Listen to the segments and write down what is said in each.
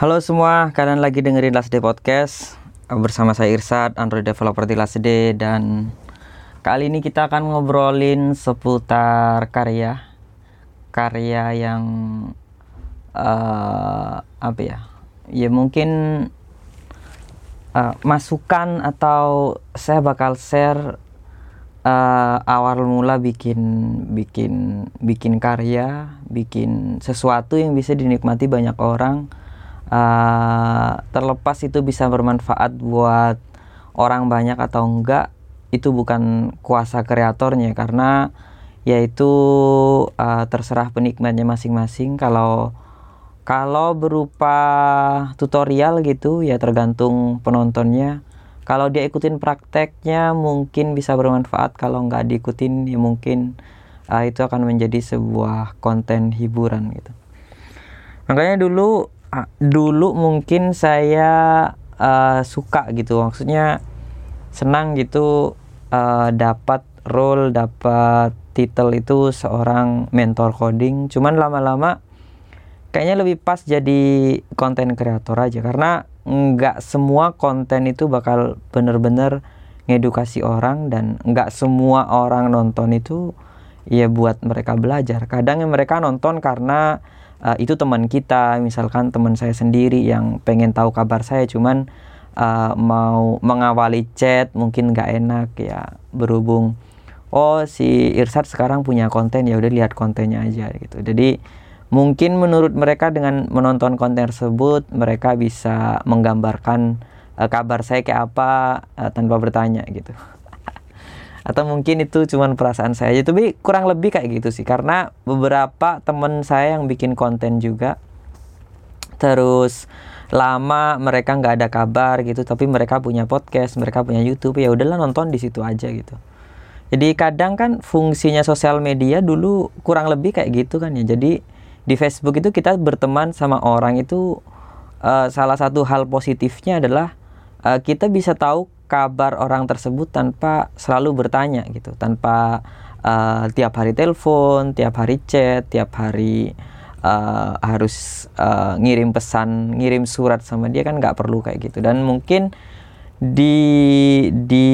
Halo semua, kalian lagi dengerin Last Day Podcast. Bersama saya Irsad, Android developer di Last Day. Dan kali ini kita akan ngobrolin seputar karya. Karya yang uh, apa ya? Ya mungkin uh, masukan atau saya bakal share uh, awal mula bikin bikin bikin karya, bikin sesuatu yang bisa dinikmati banyak orang uh, terlepas itu bisa bermanfaat buat orang banyak atau enggak itu bukan kuasa kreatornya. Karena yaitu uh, terserah penikmatnya masing-masing. Kalau kalau berupa tutorial gitu ya tergantung penontonnya. Kalau dia ikutin prakteknya mungkin bisa bermanfaat. Kalau nggak diikutin ya mungkin uh, itu akan menjadi sebuah konten hiburan gitu. Makanya dulu dulu mungkin saya uh, suka gitu. Maksudnya senang gitu uh, dapat role dapat titel itu seorang mentor coding. Cuman lama-lama kayaknya lebih pas jadi konten kreator aja. Karena nggak semua konten itu bakal bener-bener ngedukasi orang dan nggak semua orang nonton itu ya buat mereka belajar. Kadang mereka nonton karena uh, itu teman kita misalkan teman saya sendiri yang pengen tahu kabar saya cuman uh, mau mengawali chat mungkin nggak enak ya berhubung oh si Irsat sekarang punya konten ya udah lihat kontennya aja gitu. Jadi mungkin menurut mereka dengan menonton konten tersebut mereka bisa menggambarkan uh, kabar saya kayak apa uh, tanpa bertanya gitu atau mungkin itu cuma perasaan saya aja. Tapi kurang lebih kayak gitu sih. Karena beberapa temen saya yang bikin konten juga terus lama mereka nggak ada kabar gitu tapi mereka punya podcast mereka punya YouTube ya udahlah nonton di situ aja gitu. Jadi kadang kan fungsinya sosial media dulu kurang lebih kayak gitu kan ya. Jadi di Facebook itu kita berteman sama orang itu uh, salah satu hal positifnya adalah uh, kita bisa tahu kabar orang tersebut tanpa selalu bertanya gitu tanpa uh, tiap hari telepon tiap hari chat tiap hari uh, harus uh, ngirim pesan ngirim surat sama dia kan nggak perlu kayak gitu. Dan mungkin di di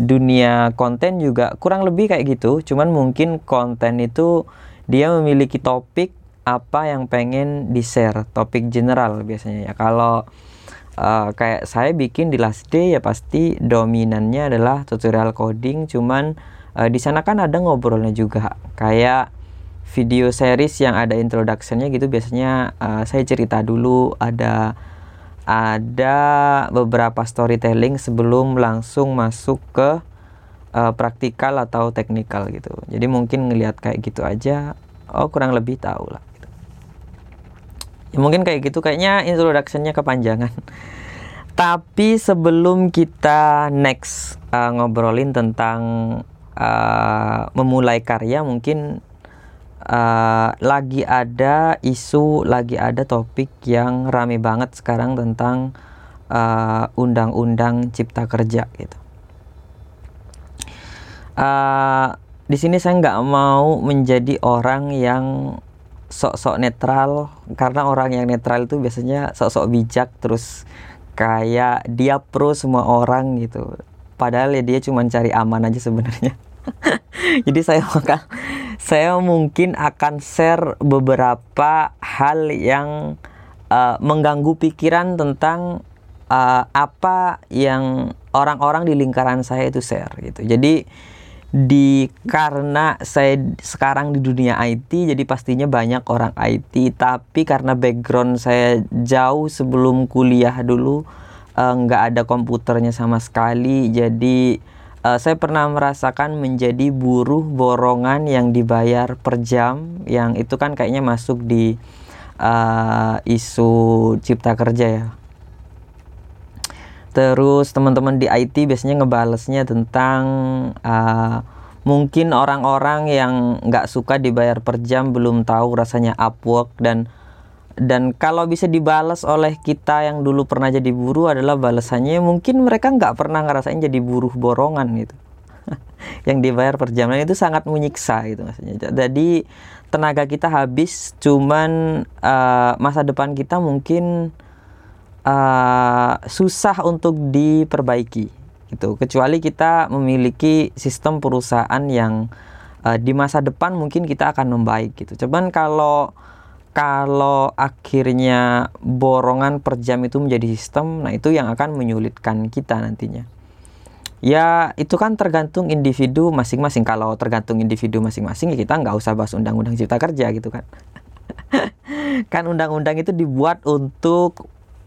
dunia konten juga kurang lebih kayak gitu cuman mungkin konten itu dia memiliki topik apa yang pengen di share topik general biasanya ya. Kalau uh, kayak saya bikin di last day ya pasti dominannya adalah tutorial coding cuman uh, di sana kan ada ngobrolnya juga. Kayak video series yang ada introductionnya gitu biasanya uh, saya cerita dulu. Ada ada beberapa storytelling sebelum langsung masuk ke uh, praktikal atau teknikal gitu. Jadi mungkin ngelihat kayak gitu aja. Oh kurang lebih tahu lah ya mungkin kayak gitu. Kayaknya introductionnya kepanjangan. Tapi sebelum kita next uh, ngobrolin tentang uh, memulai karya mungkin uh, lagi ada isu lagi ada topik yang rame banget sekarang tentang undang-undang uh, cipta kerja gitu. Uh, di sini saya nggak mau menjadi orang yang sok-sok netral karena orang yang netral itu biasanya sok-sok bijak terus kayak dia pro semua orang gitu. Padahal ya dia cuma cari aman aja sebenarnya. Jadi saya maka saya mungkin akan share beberapa hal yang uh, mengganggu pikiran tentang uh, apa yang orang-orang di lingkaran saya itu share gitu. Jadi di karena saya sekarang di dunia IT jadi pastinya banyak orang IT tapi karena background saya jauh sebelum kuliah dulu eh, nggak uh, ada komputernya sama sekali. Jadi uh, saya pernah merasakan menjadi buruh borongan yang dibayar per jam yang itu kan kayaknya masuk di uh, isu cipta kerja ya Terus teman-teman di IT biasanya ngebalesnya tentang uh, mungkin orang-orang yang nggak suka dibayar per jam belum tahu rasanya Upwork dan dan kalau bisa dibalas oleh kita yang dulu pernah jadi buruh adalah balasannya mungkin mereka nggak pernah ngerasain jadi buruh borongan gitu. yang dibayar per jam dan itu sangat menyiksa gitu maksudnya jadi tenaga kita habis cuman uh, masa depan kita mungkin uh, susah untuk diperbaiki gitu. Kecuali kita memiliki sistem perusahaan yang uh, di masa depan mungkin kita akan membaik gitu. Cuman kalau kalau akhirnya borongan per jam itu menjadi sistem nah itu yang akan menyulitkan kita nantinya. Ya itu kan tergantung individu masing-masing. Kalau tergantung individu masing-masing ya kita nggak usah bahas undang-undang cipta kerja gitu kan. Kan undang-undang itu dibuat untuk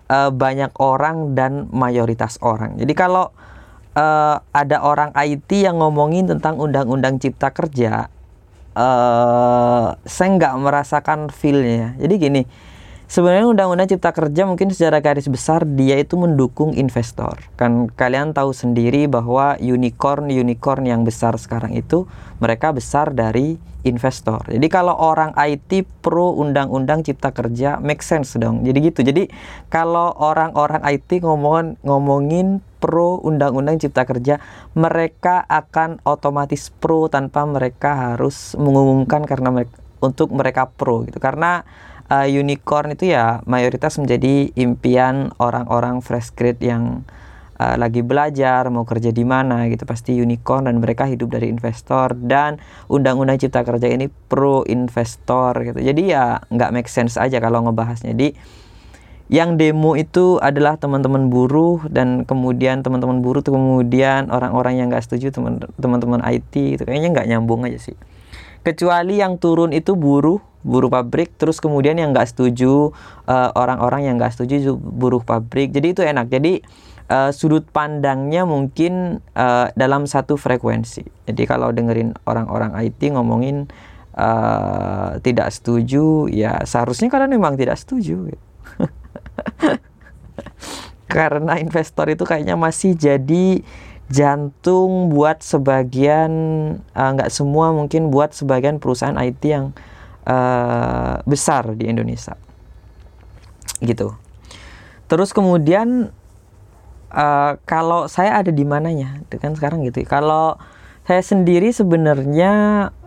uh, banyak orang dan mayoritas orang jadi kalau uh, ada orang IT yang ngomongin tentang undang-undang cipta kerja, uh, saya nggak merasakan feelnya. Jadi gini, sebenarnya undang-undang cipta kerja mungkin secara garis besar dia itu mendukung investor. Kan kalian tahu sendiri bahwa unicorn unicorn yang besar sekarang itu mereka besar dari investor. Jadi kalau orang IT pro undang-undang cipta kerja make sense dong. Jadi gitu. Jadi kalau orang-orang IT ngomong ngomongin pro undang-undang cipta kerja, mereka akan otomatis pro tanpa mereka harus mengumumkan karena mereka, untuk mereka pro gitu. Karena uh, unicorn itu ya mayoritas menjadi impian orang-orang fresh grade yang uh, lagi belajar mau kerja di mana gitu. Pasti unicorn dan mereka hidup dari investor dan undang-undang cipta kerja ini pro investor gitu. Jadi ya nggak make sense aja kalau ngebahasnya. Di yang demo itu adalah teman-teman buruh dan kemudian teman-teman buruh tuh kemudian orang-orang yang nggak setuju teman-teman IT itu kayaknya nggak nyambung aja sih. Kecuali yang turun itu buruh buruh pabrik terus kemudian yang nggak setuju uh, orang-orang yang nggak setuju buruh pabrik. Jadi itu enak. Jadi uh, sudut pandangnya mungkin uh, dalam satu frekuensi. Jadi kalau dengerin orang-orang IT ngomongin uh, tidak setuju ya seharusnya kalian memang tidak setuju. Karena investor itu kayaknya masih jadi jantung buat sebagian nggak uh, semua mungkin buat sebagian perusahaan IT yang besar di Indonesia. Gitu. Terus kemudian uh, kalau saya ada di mananya kan sekarang gitu kalau saya sendiri sebenarnya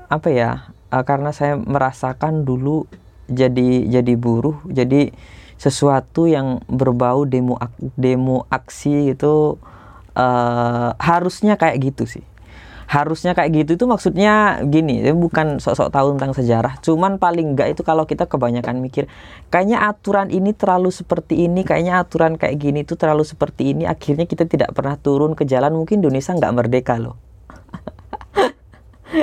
apa ya uh, karena saya merasakan dulu jadi jadi buruh jadi sesuatu yang berbau demo demo aksi itu uh, harusnya kayak gitu sih harusnya kayak gitu itu maksudnya gini bukan sok-sok tahu tentang sejarah cuman paling enggak itu kalau kita kebanyakan mikir kayaknya aturan ini terlalu seperti ini kayaknya aturan kayak gini itu terlalu seperti ini akhirnya kita tidak pernah turun ke jalan mungkin Indonesia nggak merdeka loh.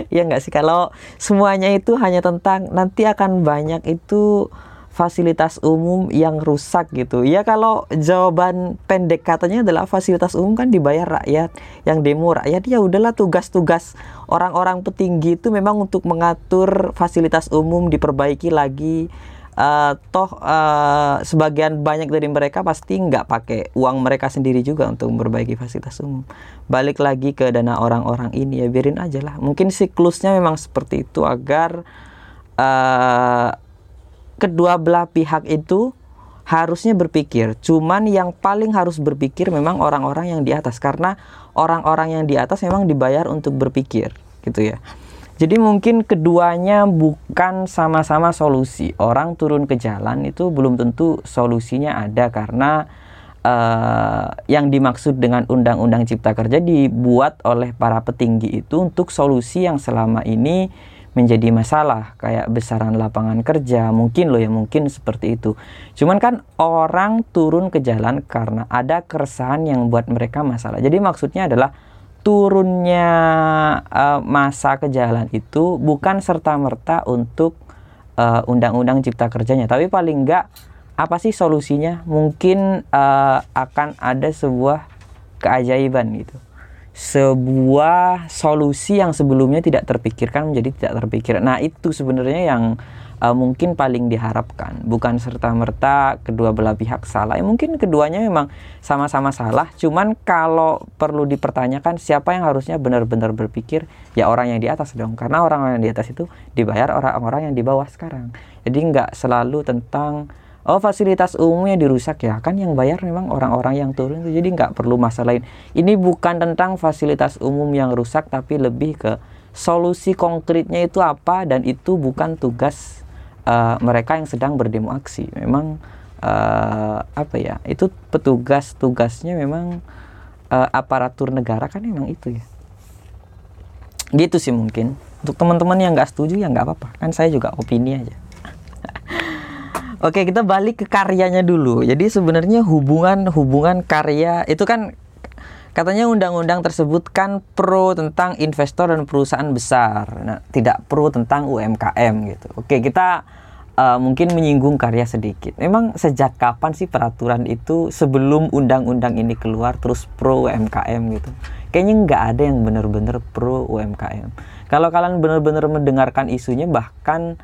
Ya nggak sih? Kalau semuanya itu hanya tentang nanti akan banyak itu fasilitas umum yang rusak gitu. Ya kalau jawaban pendek katanya adalah fasilitas umum kan dibayar rakyat, yang demo rakyat ya udahlah tugas-tugas orang-orang petinggi itu memang untuk mengatur fasilitas umum diperbaiki lagi. Uh, toh uh, sebagian banyak dari mereka pasti nggak pakai uang mereka sendiri juga untuk memperbaiki fasilitas umum. Balik lagi ke dana orang-orang ini ya biarin aja lah. Mungkin siklusnya memang seperti itu agar uh, kedua belah pihak itu harusnya berpikir. Cuman yang paling harus berpikir memang orang-orang yang di atas karena orang-orang yang di atas memang dibayar untuk berpikir, gitu ya. Jadi mungkin keduanya bukan sama-sama solusi. Orang turun ke jalan itu belum tentu solusinya ada karena uh, yang dimaksud dengan undang-undang cipta kerja dibuat oleh para petinggi itu untuk solusi yang selama ini menjadi masalah kayak besaran lapangan kerja mungkin loh ya mungkin seperti itu. Cuman kan orang turun ke jalan karena ada keresahan yang buat mereka masalah. Jadi maksudnya adalah turunnya uh, masa ke jalan itu bukan serta merta untuk eh, undang-undang cipta kerjanya. Tapi paling enggak apa sih solusinya? Mungkin uh, akan ada sebuah keajaiban gitu sebuah solusi yang sebelumnya tidak terpikirkan menjadi tidak terpikir. Nah, itu sebenarnya yang uh, mungkin paling diharapkan, bukan serta-merta kedua belah pihak salah. Ya, mungkin keduanya memang sama-sama salah, cuman kalau perlu dipertanyakan siapa yang harusnya benar-benar berpikir, ya orang yang di atas dong. Karena orang yang di atas itu dibayar orang-orang yang di bawah sekarang. Jadi nggak selalu tentang oh fasilitas umumnya dirusak ya? Kan yang bayar memang orang-orang yang turun itu jadi nggak perlu masalah lain. Ini bukan tentang fasilitas umum yang rusak tapi lebih ke solusi konkretnya itu apa dan itu bukan tugas uh, mereka yang sedang berdemo aksi memang uh, apa ya itu petugas tugasnya memang uh, aparatur negara kan memang itu ya. Gitu sih mungkin. Untuk teman-teman yang nggak setuju ya nggak apa-apa. Kan saya juga opini aja Oke, kita balik ke karyanya dulu. Jadi sebenarnya hubungan hubungan karya itu kan katanya undang-undang tersebut kan pro tentang investor dan perusahaan besar. Nah, tidak pro tentang UMKM gitu. Oke, kita uh, mungkin menyinggung karya sedikit. Memang sejak kapan sih peraturan itu sebelum undang-undang ini keluar terus pro UMKM gitu? Kayaknya nggak ada yang benar-benar pro UMKM. Kalau kalian benar-benar mendengarkan isunya bahkan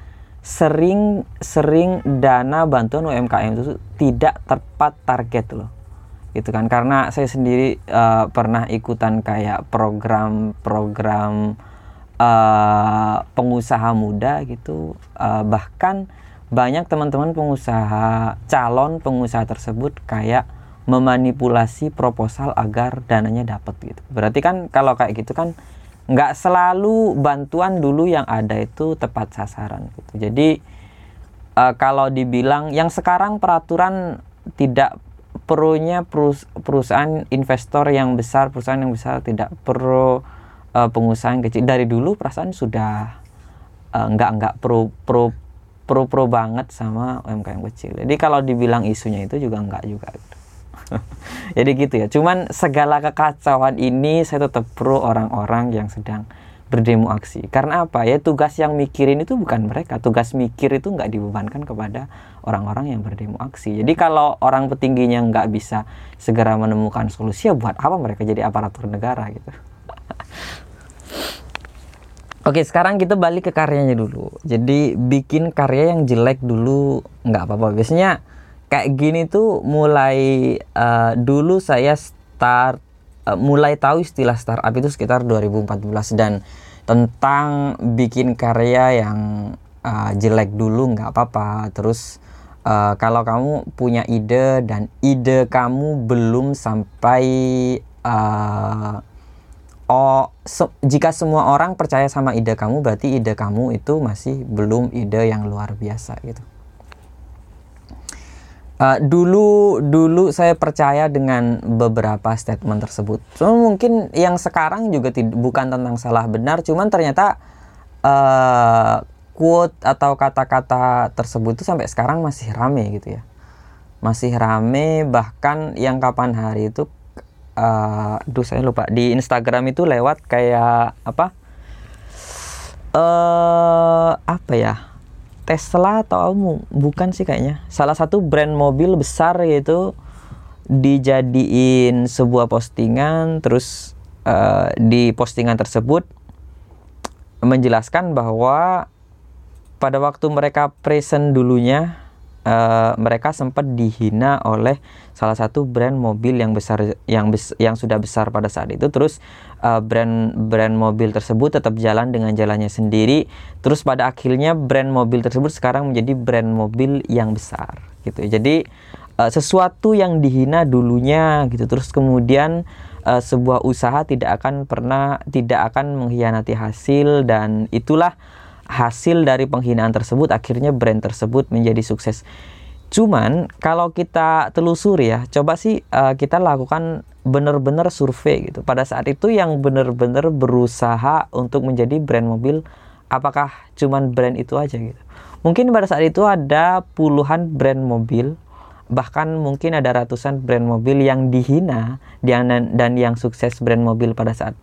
sering sering dana bantuan UMKM itu tidak tepat target loh. Gitu kan? Karena saya sendiri uh, pernah ikutan kayak program-program uh, pengusaha muda gitu. Uh, bahkan banyak teman-teman pengusaha calon pengusaha tersebut kayak memanipulasi proposal agar dananya dapat gitu. Berarti kan kalau kayak gitu kan nggak selalu bantuan dulu yang ada itu tepat sasaran gitu. Jadi uh, kalau dibilang yang sekarang peraturan tidak perlunya perusahaan investor yang besar, perusahaan yang besar tidak perlu uh, pengusaha yang kecil. Dari dulu perasaan sudah uh, nggak nggak pro pro pro pro banget sama UMKM kecil. Jadi kalau dibilang isunya itu juga nggak juga. Jadi gitu ya. Cuman segala kekacauan ini saya tetap pro orang-orang yang sedang berdemo aksi. Karena apa? Ya tugas yang mikirin itu bukan mereka. Tugas mikir itu nggak dibebankan kepada orang-orang yang berdemo aksi. Jadi kalau orang petingginya nggak bisa segera menemukan solusi, ya buat apa mereka jadi aparatur negara gitu. Oke, sekarang kita balik ke karyanya dulu. Jadi bikin karya yang jelek dulu nggak apa-apa. Biasanya kayak gini tuh mulai uh, dulu saya start uh, mulai tahu istilah startup itu sekitar 2014 dan tentang bikin karya yang uh, jelek dulu nggak apa-apa. Terus uh, kalau kamu punya ide dan ide kamu belum sampai uh, oh se jika semua orang percaya sama ide kamu berarti ide kamu itu masih belum ide yang luar biasa gitu Uh, dulu dulu saya percaya dengan beberapa statement tersebut. Cuma mungkin yang sekarang juga bukan tentang salah benar, cuman ternyata uh, quote atau kata-kata tersebut itu sampai sekarang masih rame gitu ya. Masih rame bahkan yang kapan hari itu uh, duh saya lupa di Instagram itu lewat kayak apa? uh, apa ya? Tesla atau bukan sih kayaknya. Salah satu brand mobil besar yaitu dijadiin sebuah postingan terus uh, di postingan tersebut menjelaskan bahwa pada waktu mereka present dulunya uh, mereka sempat dihina oleh salah satu brand mobil yang besar yang bes, yang sudah besar pada saat itu. Terus uh, brand brand mobil tersebut tetap jalan dengan jalannya sendiri. Terus pada akhirnya brand mobil tersebut sekarang menjadi brand mobil yang besar gitu. Jadi uh, sesuatu yang dihina dulunya gitu. Terus kemudian uh, sebuah usaha tidak akan pernah tidak akan mengkhianati hasil dan itulah hasil dari penghinaan tersebut akhirnya brand tersebut menjadi sukses Cuman kalau kita telusuri ya, coba sih uh, kita lakukan benar-benar survei gitu. Pada saat itu yang benar-benar berusaha untuk menjadi brand mobil, apakah cuman brand itu aja gitu? Mungkin pada saat itu ada puluhan brand mobil, bahkan mungkin ada ratusan brand mobil yang dihina dan dan yang sukses brand mobil pada saat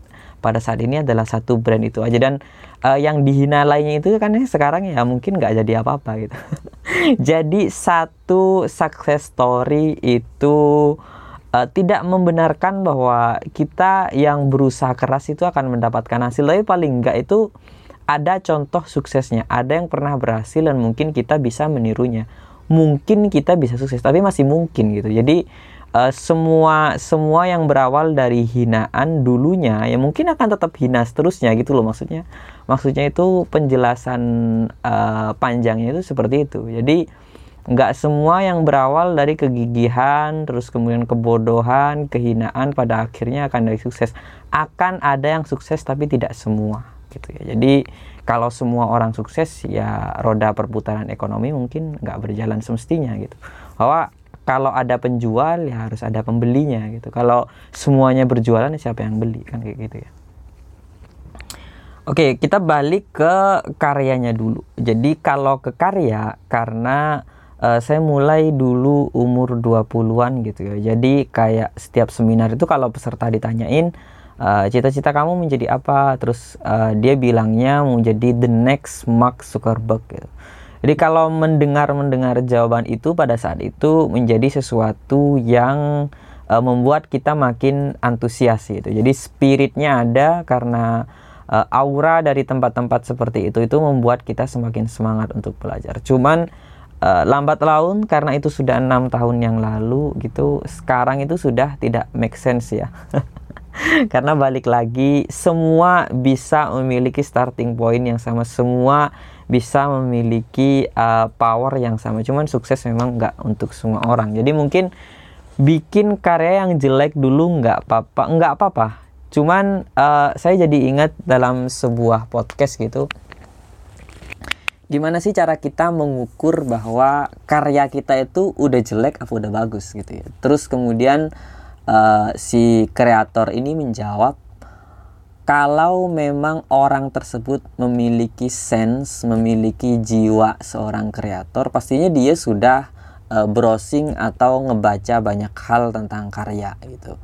pada saat ini adalah satu brand itu aja dan uh, yang dihina lainnya itu kan sekarang ya mungkin nggak jadi apa-apa gitu. jadi satu success story itu uh, tidak membenarkan bahwa kita yang berusaha keras itu akan mendapatkan hasil tapi paling enggak itu ada contoh suksesnya, ada yang pernah berhasil dan mungkin kita bisa menirunya. Mungkin kita bisa sukses, tapi masih mungkin gitu. Jadi uh, semua semua yang berawal dari hinaan dulunya ya mungkin akan tetap hina seterusnya gitu loh maksudnya. Maksudnya itu penjelasan uh, panjangnya itu seperti itu. Jadi nggak semua yang berawal dari kegigihan terus kemudian kebodohan kehinaan pada akhirnya akan dari sukses. Akan ada yang sukses tapi tidak semua gitu ya. Jadi kalau semua orang sukses ya roda perputaran ekonomi mungkin nggak berjalan semestinya gitu. Bahwa kalau ada penjual ya harus ada pembelinya gitu kalau semuanya berjualan ya siapa yang beli kan kayak gitu ya Oke, kita balik ke karyanya dulu. Jadi kalau ke karya karena uh, saya mulai dulu umur 20-an gitu ya. Jadi kayak setiap seminar itu kalau peserta ditanyain eh, cita-cita kamu menjadi apa, terus uh, dia bilangnya mau jadi the next Mark Zuckerberg gitu. Jadi kalau mendengar-mendengar jawaban itu pada saat itu menjadi sesuatu yang uh, membuat kita makin antusias gitu. Jadi spiritnya ada karena uh, aura dari tempat-tempat seperti itu itu membuat kita semakin semangat untuk belajar. Cuman uh, lambat laun karena itu sudah enam tahun yang lalu gitu sekarang itu sudah tidak make sense ya karena balik lagi semua bisa memiliki starting point yang sama semua bisa memiliki uh, power yang sama. Cuman sukses memang nggak untuk semua orang. Jadi mungkin bikin karya yang jelek dulu nggak apa-apa nggak apa-apa. Cuman uh, saya jadi ingat dalam sebuah podcast gitu gimana sih cara kita mengukur bahwa karya kita itu udah jelek apa udah bagus gitu ya. Terus kemudian uh, si kreator ini menjawab kalau memang orang tersebut memiliki sense, memiliki jiwa seorang kreator, pastinya dia sudah uh, browsing atau ngebaca banyak hal tentang karya gitu.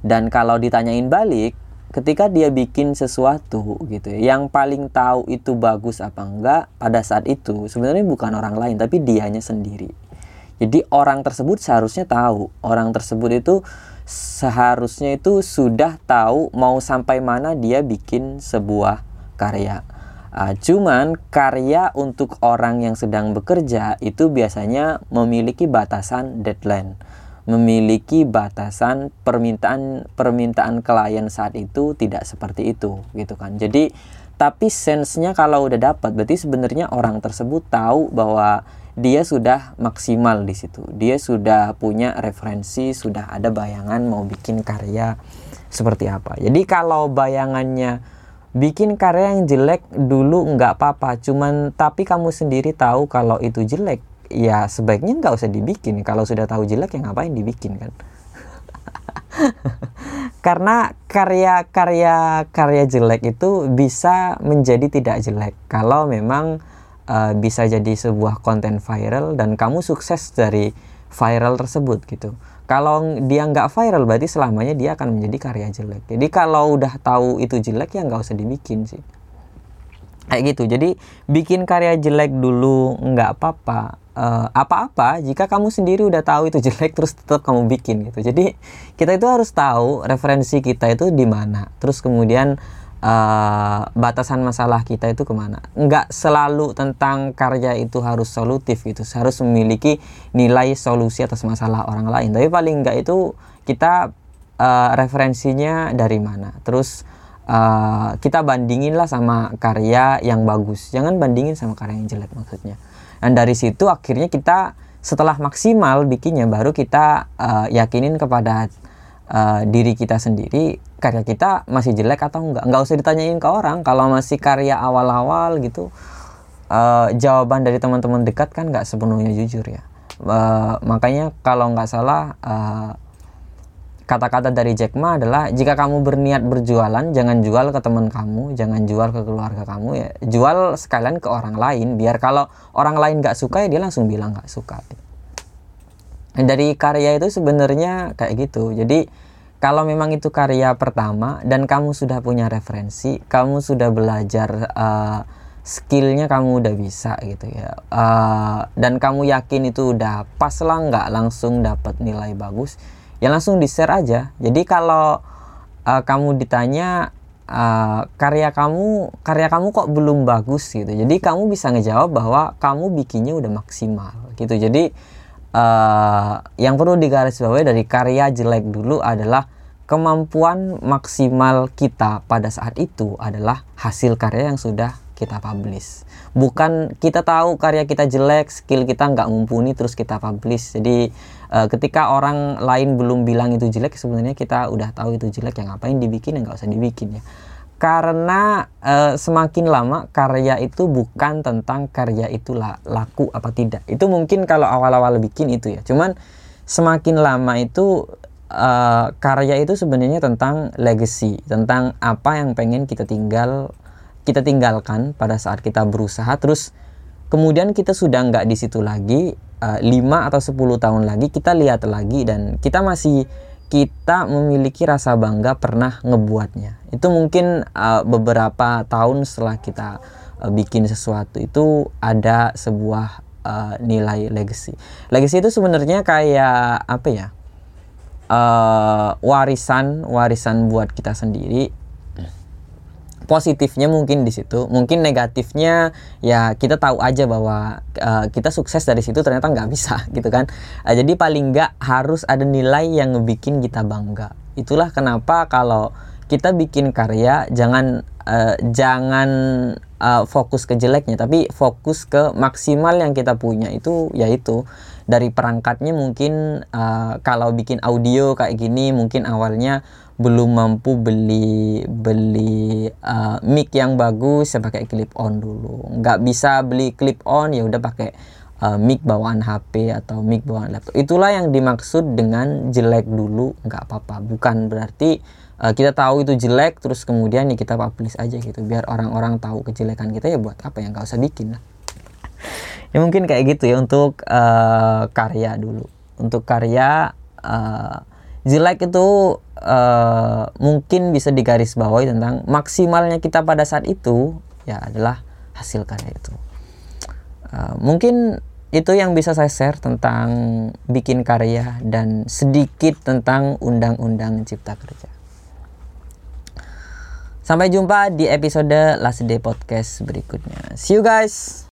Dan kalau ditanyain balik, ketika dia bikin sesuatu gitu ya, yang paling tahu itu bagus apa enggak pada saat itu sebenarnya bukan orang lain tapi dianya sendiri jadi orang tersebut seharusnya tahu. Orang tersebut itu seharusnya itu sudah tahu mau sampai mana dia bikin sebuah karya. Uh, cuman karya untuk orang yang sedang bekerja itu biasanya memiliki batasan deadline. Memiliki batasan permintaan permintaan klien saat itu tidak seperti itu gitu kan. Jadi tapi sensenya kalau udah dapat berarti sebenarnya orang tersebut tahu bahwa dia sudah maksimal di situ. Dia sudah punya referensi sudah ada bayangan mau bikin karya seperti apa. Jadi kalau bayangannya bikin karya yang jelek dulu nggak apa-apa. Cuman tapi kamu sendiri tahu kalau itu jelek ya sebaiknya nggak usah dibikin. Kalau sudah tahu jelek ya ngapain dibikin kan karena karya-karya karya jelek itu bisa menjadi tidak jelek. Kalau memang uh, bisa jadi sebuah konten viral dan kamu sukses dari viral tersebut gitu. Kalau dia nggak viral berarti selamanya dia akan menjadi karya jelek. Jadi kalau udah tahu itu jelek ya nggak usah dibikin sih kayak gitu jadi bikin karya jelek dulu nggak apa-apa uh, apa-apa jika kamu sendiri udah tahu itu jelek terus tetap kamu bikin gitu. Jadi kita itu harus tahu referensi kita itu di mana. Terus kemudian uh, batasan masalah kita itu ke mana. Enggak selalu tentang karya itu harus solutif gitu. Harus memiliki nilai solusi atas masalah orang lain. Tapi paling enggak itu kita uh, referensinya dari mana. Terus uh, kita bandingin lah sama karya yang bagus. Jangan bandingin sama karya yang jelek maksudnya. Dan dari situ akhirnya kita setelah maksimal bikinnya baru kita uh, yakinin kepada uh, diri kita sendiri karya kita masih jelek atau enggak. Nggak usah ditanyain ke orang. Kalau masih karya awal-awal gitu uh, jawaban dari teman-teman dekat kan nggak sepenuhnya jujur ya. Uh, makanya kalau nggak salah uh, kata-kata dari Jack Ma adalah jika kamu berniat berjualan jangan jual ke teman kamu jangan jual ke keluarga kamu ya. Jual sekalian ke orang lain biar kalau orang lain nggak suka ya dia langsung bilang nggak suka. Dari karya itu sebenarnya kayak gitu. Jadi kalau memang itu karya pertama dan kamu sudah punya referensi kamu sudah belajar uh, skillnya kamu udah bisa gitu ya. Uh, dan kamu yakin itu udah pas lah nggak langsung dapat nilai bagus ya langsung di share aja. Jadi kalau uh, kamu ditanya uh, karya kamu karya kamu kok belum bagus gitu. Jadi kamu bisa ngejawab bahwa kamu bikinnya udah maksimal gitu. Jadi uh, yang perlu digarisbawahi dari karya jelek dulu adalah kemampuan maksimal kita pada saat itu adalah hasil karya yang sudah kita publish. Bukan kita tahu karya kita jelek skill kita nggak mumpuni terus kita publish. Jadi uh, ketika orang lain belum bilang itu jelek sebenarnya kita udah tahu itu jelek yang ngapain dibikin ya nggak usah dibikin ya. Karena uh, semakin lama karya itu bukan tentang karya itu laku apa tidak. Itu mungkin kalau awal-awal bikin itu ya. Cuman semakin lama itu uh, karya itu sebenarnya tentang legacy, tentang apa yang pengen kita tinggal kita tinggalkan pada saat kita berusaha. Terus kemudian kita sudah nggak di situ lagi uh, 5 atau 10 tahun lagi kita lihat lagi dan kita masih kita memiliki rasa bangga pernah ngebuatnya. Itu mungkin uh, beberapa tahun setelah kita uh, bikin sesuatu itu ada sebuah uh, nilai legacy. Legacy itu sebenarnya kayak apa ya uh, warisan warisan buat kita sendiri positifnya mungkin di situ. Mungkin negatifnya ya kita tahu aja bahwa uh, kita sukses dari situ ternyata nggak bisa gitu kan. Uh, jadi paling nggak harus ada nilai yang ngebikin kita bangga. Itulah kenapa kalau kita bikin karya jangan uh, jangan uh, fokus ke jeleknya tapi fokus ke maksimal yang kita punya itu yaitu dari perangkatnya mungkin uh, kalau bikin audio kayak gini mungkin awalnya belum mampu beli beli uh, mic yang bagus saya pakai clip on dulu. Nggak bisa beli clip on ya udah pakai uh, mic bawaan HP atau mic bawaan laptop. Itulah yang dimaksud dengan jelek dulu nggak apa-apa. Bukan berarti uh, kita tahu itu jelek terus kemudian ya kita publish aja gitu. Biar orang-orang tahu kejelekan kita ya buat apa yang nggak usah bikin lah. Ya mungkin kayak gitu ya untuk uh, karya dulu. Untuk karya uh, jelek itu uh, mungkin bisa digaris bawahi tentang maksimalnya kita pada saat itu ya adalah hasil karya itu uh, mungkin itu yang bisa saya share tentang bikin karya dan sedikit tentang undang-undang cipta kerja. Sampai jumpa di episode Last Day Podcast berikutnya. See you guys.